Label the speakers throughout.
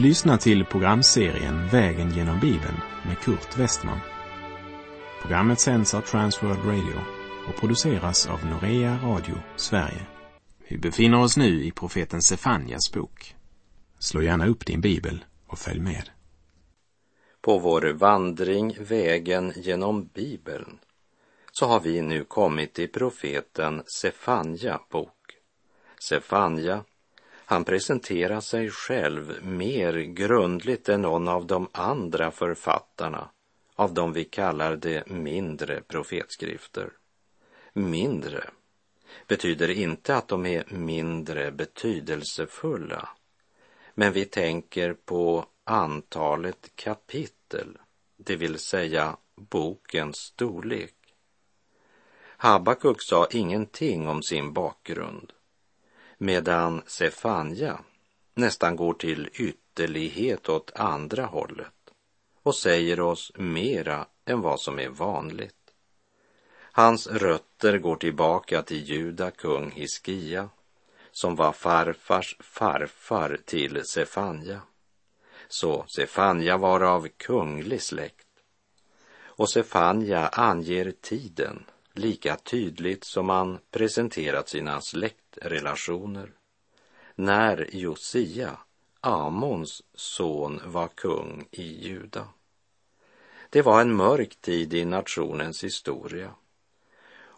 Speaker 1: Du lyssnar till programserien Vägen genom Bibeln med Kurt Westman. Programmet sänds av Transworld Radio och produceras av Norea Radio Sverige. Vi befinner oss nu i profeten Sefanjas bok. Slå gärna upp din bibel och följ med.
Speaker 2: På vår vandring vägen genom Bibeln så har vi nu kommit till profeten Sefanja bok. Sefanja han presenterar sig själv mer grundligt än någon av de andra författarna av de vi kallar de mindre profetskrifter. Mindre betyder inte att de är mindre betydelsefulla, men vi tänker på antalet kapitel, det vill säga bokens storlek. Habakuk sa ingenting om sin bakgrund medan Sefanja nästan går till ytterlighet åt andra hållet och säger oss mera än vad som är vanligt. Hans rötter går tillbaka till Juda kung Hiskia som var farfars farfar till Sefanja. Så Sefanja var av kunglig släkt. Och Sefanja anger tiden lika tydligt som han presenterat sina släktrelationer. När Josia, Amons son, var kung i Juda. Det var en mörk tid i nationens historia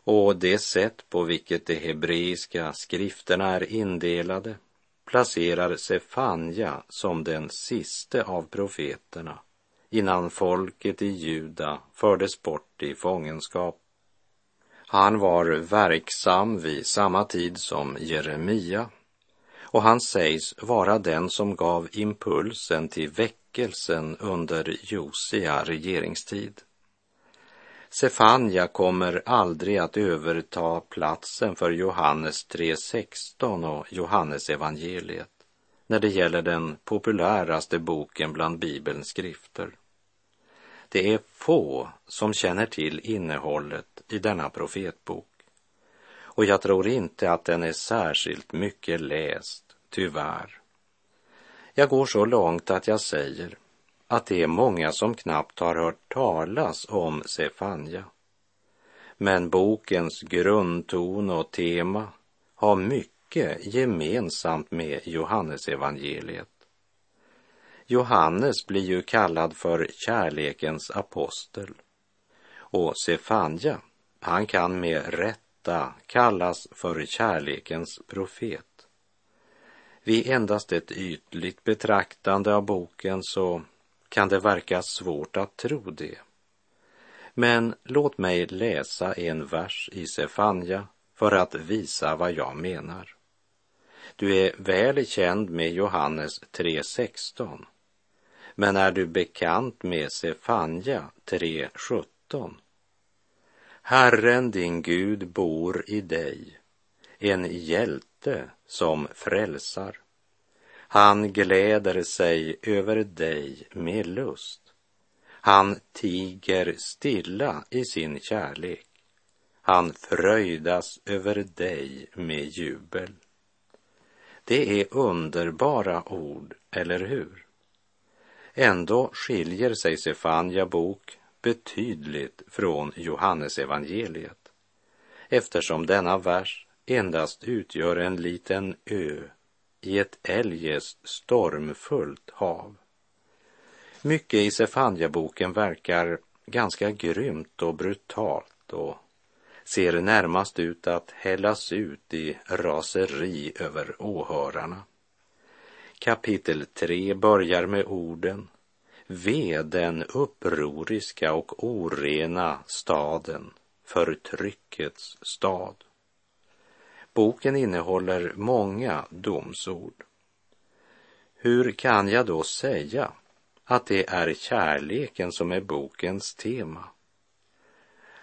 Speaker 2: och det sätt på vilket de hebreiska skrifterna är indelade placerar Sefanja som den siste av profeterna innan folket i Juda fördes bort i fångenskap han var verksam vid samma tid som Jeremia och han sägs vara den som gav impulsen till väckelsen under Josia regeringstid. Sefania kommer aldrig att överta platsen för Johannes 3.16 och Johannes evangeliet när det gäller den populäraste boken bland Bibelns skrifter. Det är få som känner till innehållet i denna profetbok. Och jag tror inte att den är särskilt mycket läst, tyvärr. Jag går så långt att jag säger att det är många som knappt har hört talas om Sefanja. Men bokens grundton och tema har mycket gemensamt med Johannesevangeliet. Johannes blir ju kallad för kärlekens apostel. Och Sefanja, han kan med rätta kallas för kärlekens profet. Vid endast ett ytligt betraktande av boken så kan det verka svårt att tro det. Men låt mig läsa en vers i Sefanja för att visa vad jag menar. Du är väl känd med Johannes 3.16 men är du bekant med Sefanja 3.17? Herren din Gud bor i dig, en hjälte som frälsar. Han gläder sig över dig med lust. Han tiger stilla i sin kärlek. Han fröjdas över dig med jubel. Det är underbara ord, eller hur? Ändå skiljer sig Sefanja bok betydligt från Johannesevangeliet eftersom denna vers endast utgör en liten ö i ett eljest stormfullt hav. Mycket i Sefanjaboken verkar ganska grymt och brutalt och ser närmast ut att hällas ut i raseri över åhörarna. Kapitel 3 börjar med orden Ve den upproriska och orena staden, förtryckets stad. Boken innehåller många domsord. Hur kan jag då säga att det är kärleken som är bokens tema?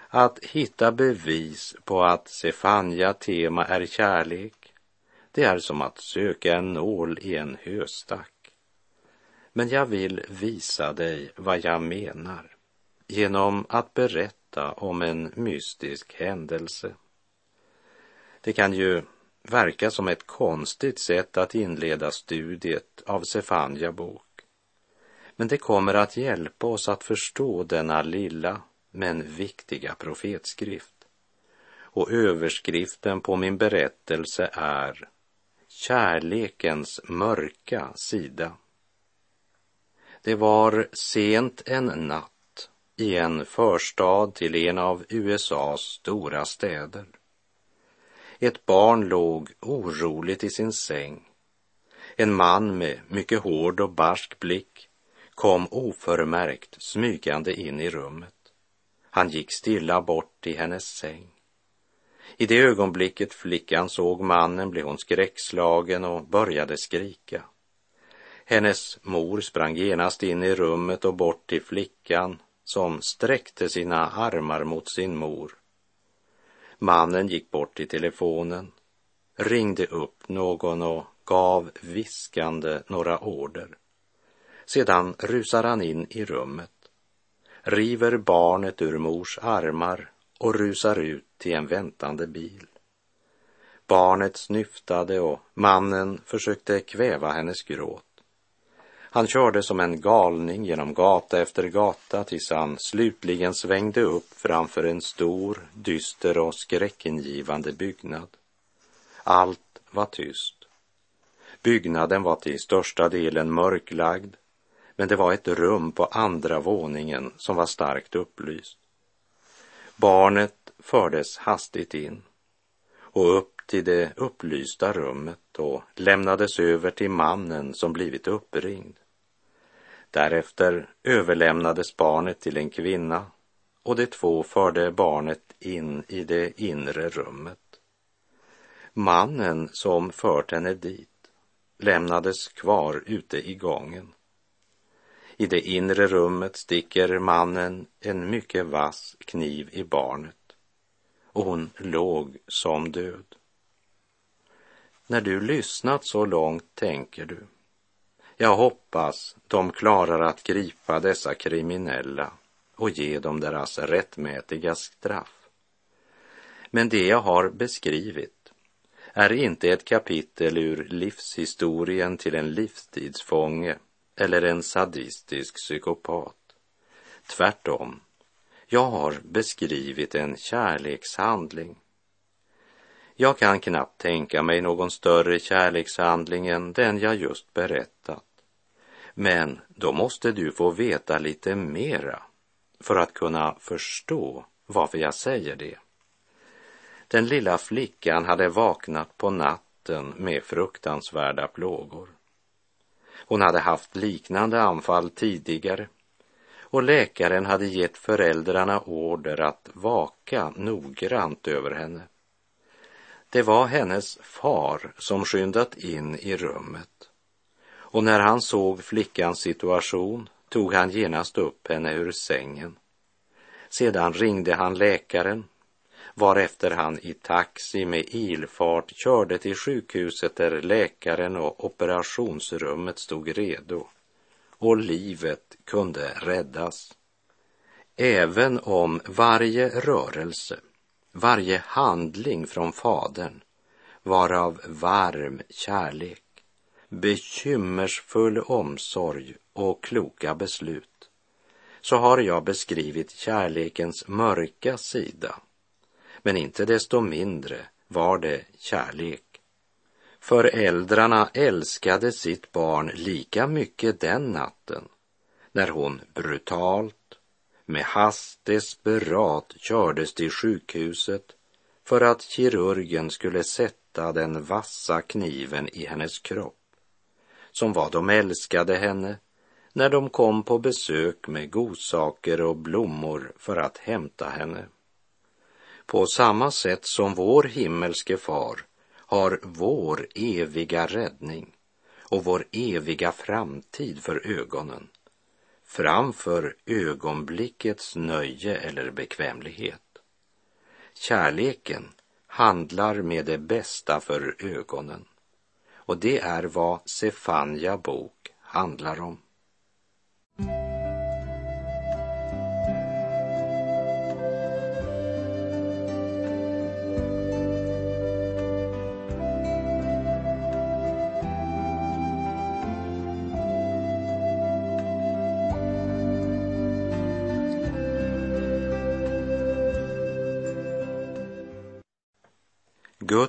Speaker 2: Att hitta bevis på att Sefanja tema är kärlek det är som att söka en nål i en höstack. Men jag vill visa dig vad jag menar genom att berätta om en mystisk händelse. Det kan ju verka som ett konstigt sätt att inleda studiet av Sefanja bok. Men det kommer att hjälpa oss att förstå denna lilla men viktiga profetskrift. Och överskriften på min berättelse är Kärlekens mörka sida. Det var sent en natt i en förstad till en av USAs stora städer. Ett barn låg oroligt i sin säng. En man med mycket hård och barsk blick kom oförmärkt smygande in i rummet. Han gick stilla bort till hennes säng. I det ögonblicket flickan såg mannen blev hon skräckslagen och började skrika. Hennes mor sprang genast in i rummet och bort till flickan som sträckte sina armar mot sin mor. Mannen gick bort till telefonen, ringde upp någon och gav viskande några order. Sedan rusar han in i rummet, river barnet ur mors armar och rusar ut till en väntande bil. Barnet snyftade och mannen försökte kväva hennes gråt. Han körde som en galning genom gata efter gata tills han slutligen svängde upp framför en stor, dyster och skräckingivande byggnad. Allt var tyst. Byggnaden var till största delen mörklagd, men det var ett rum på andra våningen som var starkt upplyst. Barnet fördes hastigt in och upp till det upplysta rummet och lämnades över till mannen som blivit uppringd. Därefter överlämnades barnet till en kvinna och de två förde barnet in i det inre rummet. Mannen som fört henne dit lämnades kvar ute i gången. I det inre rummet sticker mannen en mycket vass kniv i barnet och hon låg som död. När du lyssnat så långt tänker du, jag hoppas de klarar att gripa dessa kriminella och ge dem deras rättmätiga straff. Men det jag har beskrivit är inte ett kapitel ur livshistorien till en livstidsfånge eller en sadistisk psykopat. Tvärtom, jag har beskrivit en kärlekshandling. Jag kan knappt tänka mig någon större kärlekshandling än den jag just berättat. Men då måste du få veta lite mera för att kunna förstå varför jag säger det. Den lilla flickan hade vaknat på natten med fruktansvärda plågor. Hon hade haft liknande anfall tidigare och läkaren hade gett föräldrarna order att vaka noggrant över henne. Det var hennes far som skyndat in i rummet och när han såg flickans situation tog han genast upp henne ur sängen. Sedan ringde han läkaren varefter han i taxi med ilfart körde till sjukhuset där läkaren och operationsrummet stod redo och livet kunde räddas. Även om varje rörelse, varje handling från Fadern var av varm kärlek, bekymmersfull omsorg och kloka beslut, så har jag beskrivit kärlekens mörka sida. Men inte desto mindre var det kärlek. Föräldrarna älskade sitt barn lika mycket den natten när hon brutalt, med hast desperat kördes till sjukhuset för att kirurgen skulle sätta den vassa kniven i hennes kropp. Som vad de älskade henne när de kom på besök med godsaker och blommor för att hämta henne. På samma sätt som vår himmelske far har vår eviga räddning och vår eviga framtid för ögonen framför ögonblickets nöje eller bekvämlighet. Kärleken handlar med det bästa för ögonen och det är vad Sefanja bok handlar om.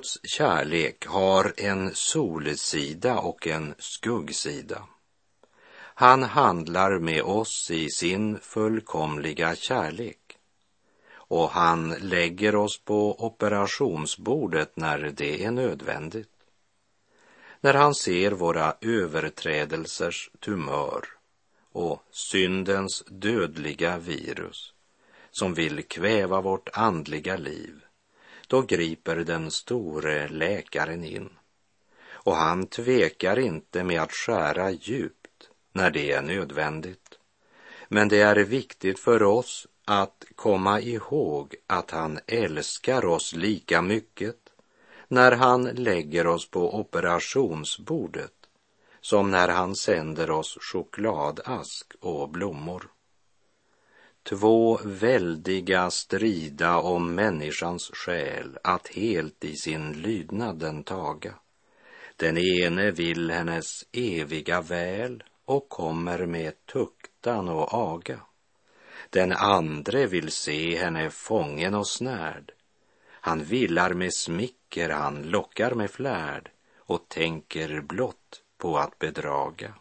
Speaker 2: Guds kärlek har en solsida och en skuggsida. Han handlar med oss i sin fullkomliga kärlek och han lägger oss på operationsbordet när det är nödvändigt. När han ser våra överträdelsers tumör och syndens dödliga virus som vill kväva vårt andliga liv, då griper den store läkaren in. Och han tvekar inte med att skära djupt när det är nödvändigt. Men det är viktigt för oss att komma ihåg att han älskar oss lika mycket när han lägger oss på operationsbordet som när han sänder oss chokladask och blommor. Två väldiga strida om människans själ att helt i sin lydnad den taga. Den ene vill hennes eviga väl och kommer med tuktan och aga. Den andre vill se henne fången och snärd. Han villar med smicker, han lockar med flärd och tänker blott på att bedraga.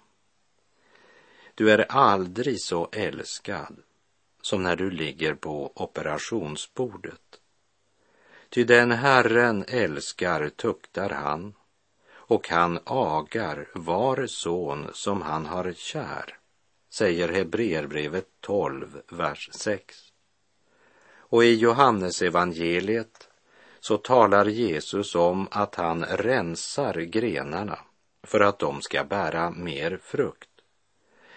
Speaker 2: Du är aldrig så älskad som när du ligger på operationsbordet. Ty den Herren älskar tuktar han och han agar var son som han har kär säger Hebreerbrevet 12, vers 6. Och i Johannesevangeliet så talar Jesus om att han rensar grenarna för att de ska bära mer frukt.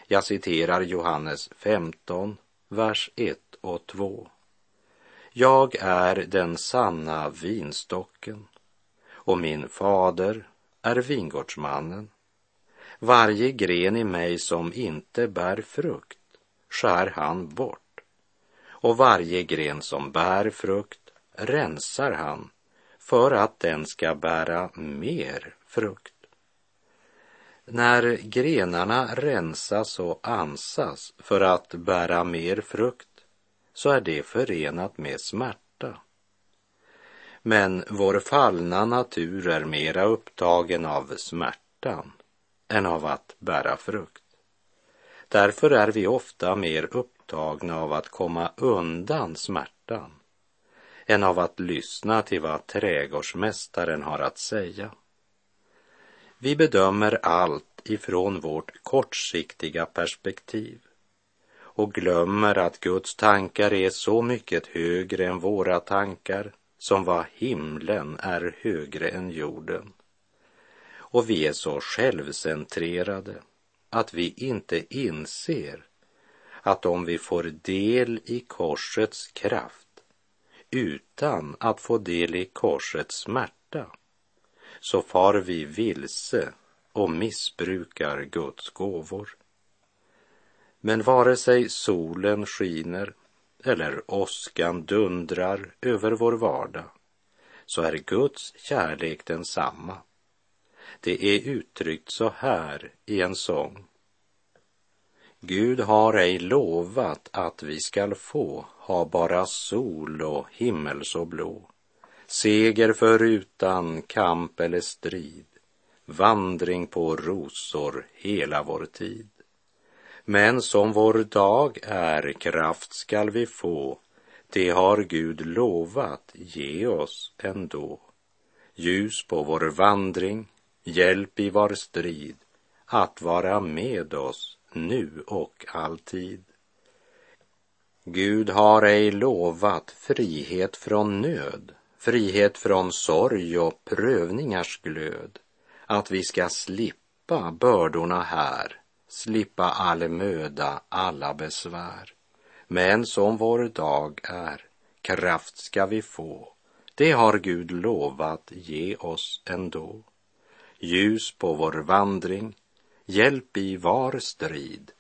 Speaker 2: Jag citerar Johannes 15, vers 1 och 2. Jag är den sanna vinstocken och min fader är vingårdsmannen. Varje gren i mig som inte bär frukt skär han bort och varje gren som bär frukt rensar han för att den ska bära mer frukt. När grenarna rensas och ansas för att bära mer frukt så är det förenat med smärta. Men vår fallna natur är mera upptagen av smärtan än av att bära frukt. Därför är vi ofta mer upptagna av att komma undan smärtan än av att lyssna till vad trädgårdsmästaren har att säga. Vi bedömer allt ifrån vårt kortsiktiga perspektiv och glömmer att Guds tankar är så mycket högre än våra tankar som vad himlen är högre än jorden. Och vi är så självcentrerade att vi inte inser att om vi får del i korsets kraft utan att få del i korsets smärta så far vi vilse och missbrukar Guds gåvor. Men vare sig solen skiner eller åskan dundrar över vår vardag så är Guds kärlek densamma det är uttryckt så här i en sång. Gud har ej lovat att vi skall få ha bara sol och himmel så blå, seger förutan kamp eller strid, vandring på rosor hela vår tid. Men som vår dag är kraft skall vi få, det har Gud lovat ge oss ändå. Ljus på vår vandring, Hjälp i var strid att vara med oss nu och alltid. Gud har ej lovat frihet från nöd, frihet från sorg och prövningars glöd, att vi ska slippa bördorna här, slippa all möda, alla besvär. Men som vår dag är, kraft ska vi få, det har Gud lovat ge oss ändå ljus på vår vandring, hjälp i var strid,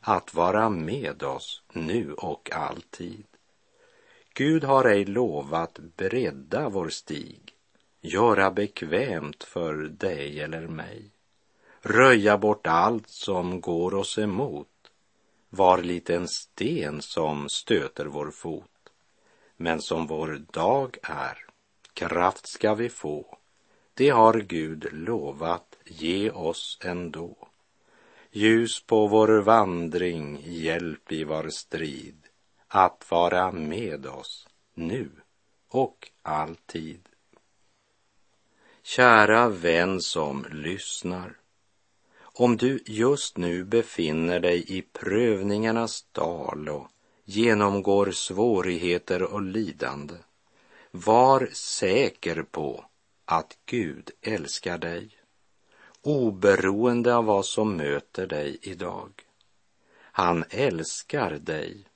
Speaker 2: att vara med oss nu och alltid. Gud har ej lovat bredda vår stig, göra bekvämt för dig eller mig, röja bort allt som går oss emot, var liten sten som stöter vår fot, men som vår dag är kraft ska vi få. Det har Gud lovat ge oss ändå. Ljus på vår vandring, hjälp i vår strid, att vara med oss nu och alltid. Kära vän som lyssnar. Om du just nu befinner dig i prövningarnas dal och genomgår svårigheter och lidande, var säker på att Gud älskar dig, oberoende av vad som möter dig idag. Han älskar dig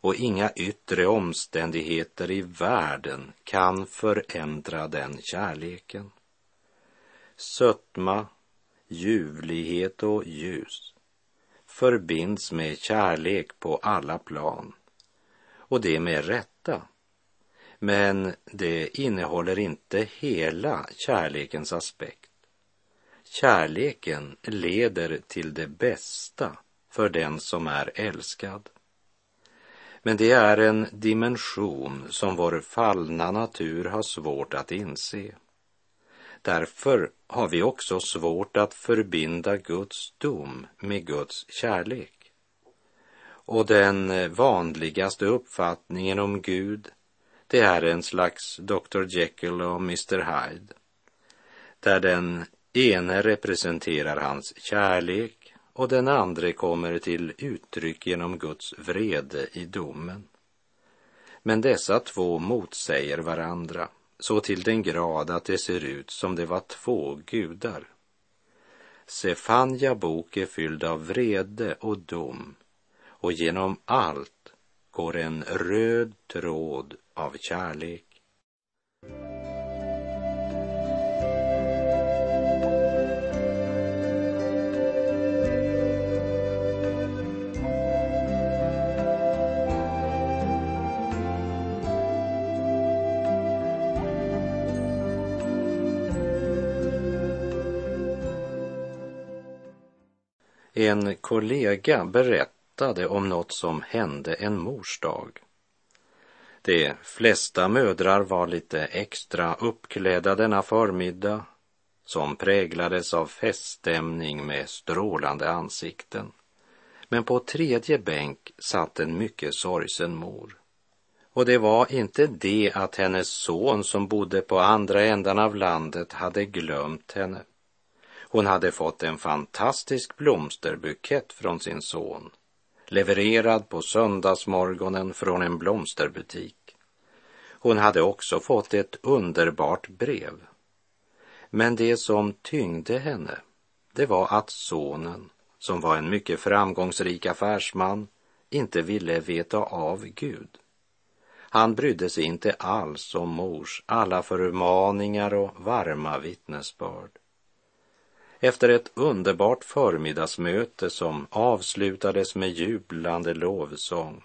Speaker 2: och inga yttre omständigheter i världen kan förändra den kärleken. Sötma, ljuvlighet och ljus förbinds med kärlek på alla plan och det med rätta. Men det innehåller inte hela kärlekens aspekt. Kärleken leder till det bästa för den som är älskad. Men det är en dimension som vår fallna natur har svårt att inse. Därför har vi också svårt att förbinda Guds dom med Guds kärlek. Och den vanligaste uppfattningen om Gud, det är en slags Dr Jekyll och Mr Hyde, där den ene representerar hans kärlek och den andre kommer till uttryck genom Guds vrede i domen. Men dessa två motsäger varandra så till den grad att det ser ut som det var två gudar. Sefanja bok är fylld av vrede och dom och genom allt går en röd tråd av kärlek. En kollega berättade om något som hände en mors dag. De flesta mödrar var lite extra uppklädda denna förmiddag som präglades av feststämning med strålande ansikten. Men på tredje bänk satt en mycket sorgsen mor. Och det var inte det att hennes son som bodde på andra ändan av landet hade glömt henne. Hon hade fått en fantastisk blomsterbukett från sin son, levererad på söndagsmorgonen från en blomsterbutik. Hon hade också fått ett underbart brev. Men det som tyngde henne, det var att sonen, som var en mycket framgångsrik affärsman, inte ville veta av Gud. Han brydde sig inte alls om mors alla förmaningar och varma vittnesbörd. Efter ett underbart förmiddagsmöte som avslutades med jublande lovsång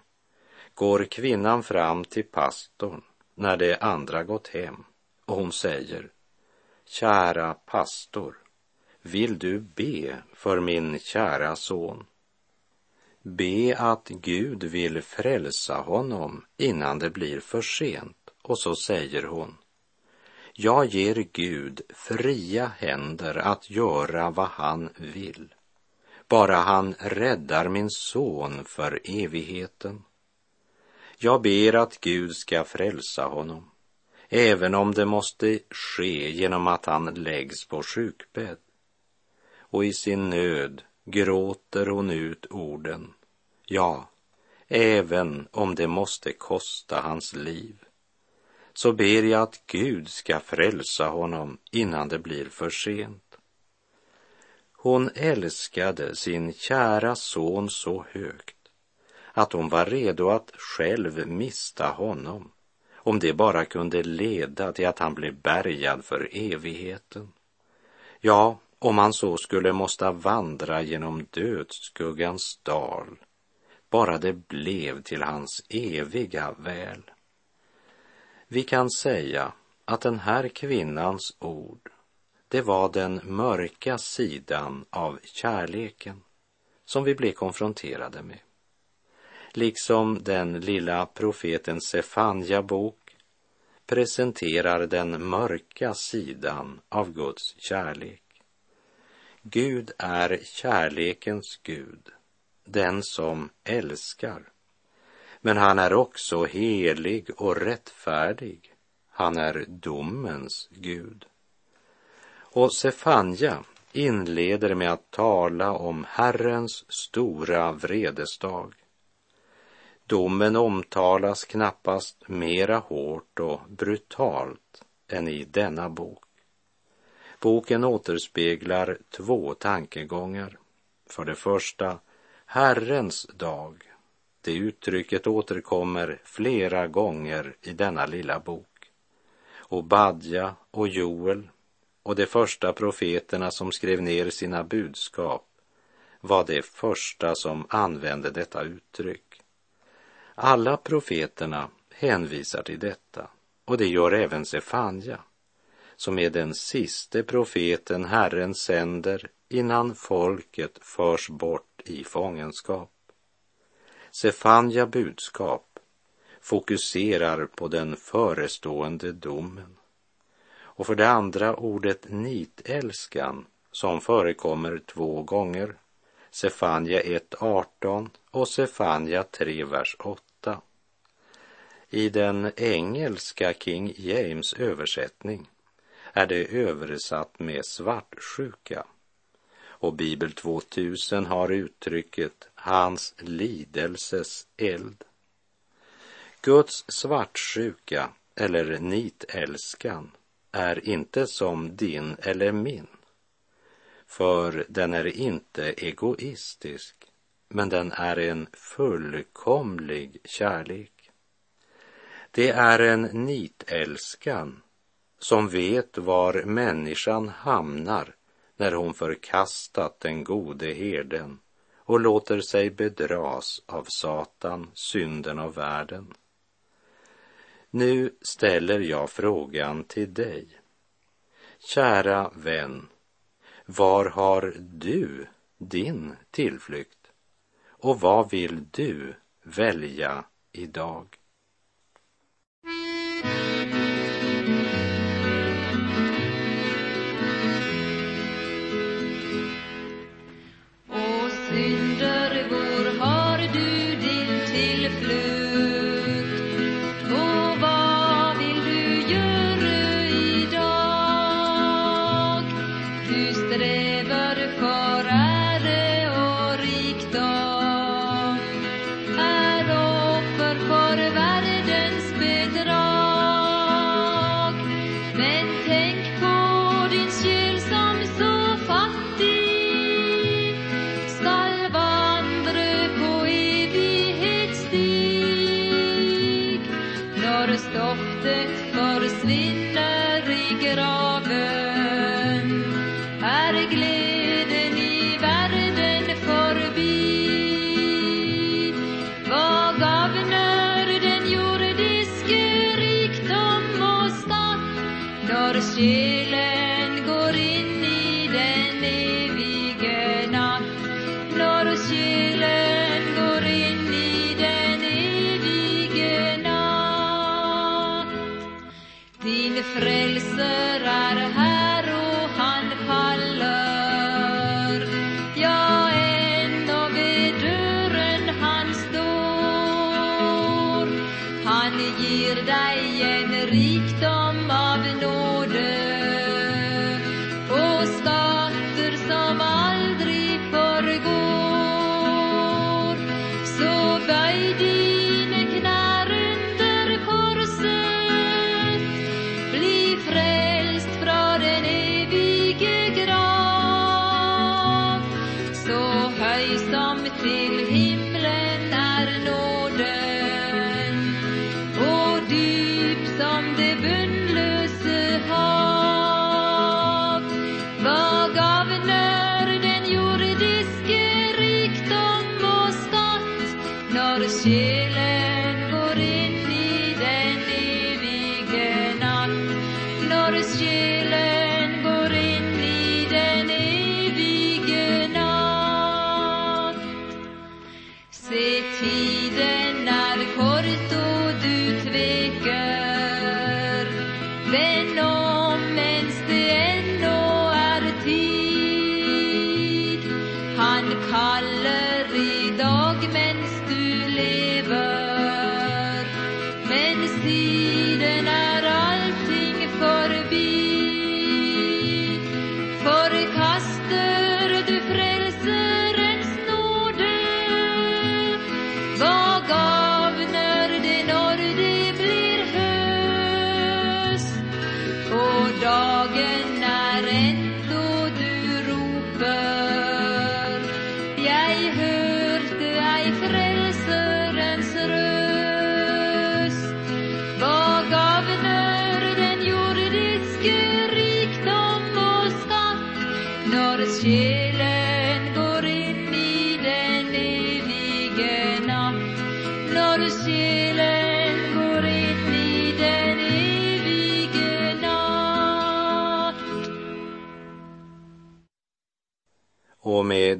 Speaker 2: går kvinnan fram till pastorn när de andra gått hem och hon säger Kära pastor, vill du be för min kära son? Be att Gud vill frälsa honom innan det blir för sent. Och så säger hon jag ger Gud fria händer att göra vad han vill, bara han räddar min son för evigheten. Jag ber att Gud ska frälsa honom, även om det måste ske genom att han läggs på sjukbädd. Och i sin nöd gråter hon ut orden, ja, även om det måste kosta hans liv så ber jag att Gud ska frälsa honom innan det blir för sent. Hon älskade sin kära son så högt att hon var redo att själv mista honom om det bara kunde leda till att han blev bärgad för evigheten. Ja, om han så skulle måsta vandra genom dödsskuggans dal, bara det blev till hans eviga väl. Vi kan säga att den här kvinnans ord, det var den mörka sidan av kärleken som vi blev konfronterade med. Liksom den lilla profeten Sefanja bok presenterar den mörka sidan av Guds kärlek. Gud är kärlekens Gud, den som älskar. Men han är också helig och rättfärdig. Han är domens Gud. Och Sefanja inleder med att tala om Herrens stora vredesdag. Domen omtalas knappast mera hårt och brutalt än i denna bok. Boken återspeglar två tankegångar. För det första, Herrens dag. Det uttrycket återkommer flera gånger i denna lilla bok. Och Badja och Joel och de första profeterna som skrev ner sina budskap var de första som använde detta uttryck. Alla profeterna hänvisar till detta och det gör även Sefanja som är den siste profeten Herren sänder innan folket förs bort i fångenskap. Sefanja budskap fokuserar på den förestående domen. Och för det andra ordet nitälskan som förekommer två gånger. Sefanja 1.18 och Sefanja 3, vers 8. I den engelska King James översättning är det översatt med svartsjuka. Och Bibel 2000 har uttrycket hans lidelses eld. Guds svartsjuka eller nitälskan är inte som din eller min. För den är inte egoistisk, men den är en fullkomlig kärlek. Det är en nitälskan som vet var människan hamnar när hon förkastat den gode herden och låter sig bedras av Satan, synden och världen. Nu ställer jag frågan till dig. Kära vän, var har du din tillflykt? Och vad vill du välja idag?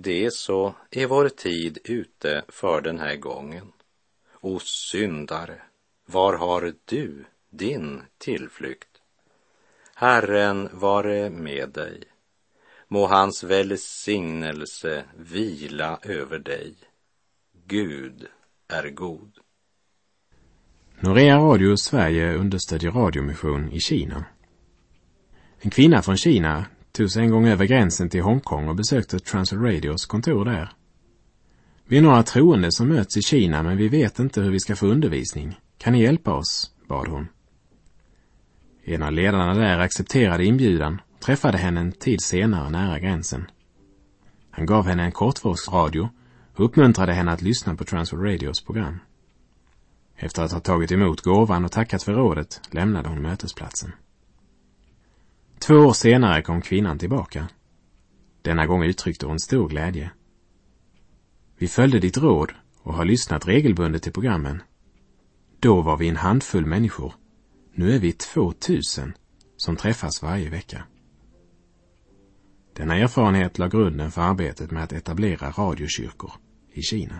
Speaker 2: Det så är vår tid ute för den här gången. O syndare, var har du din tillflykt? Herren vare med dig. Må hans välsignelse vila över dig. Gud är god.
Speaker 1: Norea Radio Sverige understödjer radiomission i Kina. En kvinna från Kina tog sig en gång över gränsen till Hongkong och besökte Transworld Radios kontor där. Vi är några troende som möts i Kina men vi vet inte hur vi ska få undervisning. Kan ni hjälpa oss? bad hon. En av ledarna där accepterade inbjudan och träffade henne en tid senare nära gränsen. Han gav henne en kortvågsradio och uppmuntrade henne att lyssna på Transworld Radios program. Efter att ha tagit emot gåvan och tackat för rådet lämnade hon mötesplatsen. Två år senare kom kvinnan tillbaka. Denna gång uttryckte hon stor glädje. Vi följde ditt råd och har lyssnat regelbundet till programmen. Då var vi en handfull människor. Nu är vi 2000 som träffas varje vecka. Denna erfarenhet la grunden för arbetet med att etablera radiokyrkor i Kina.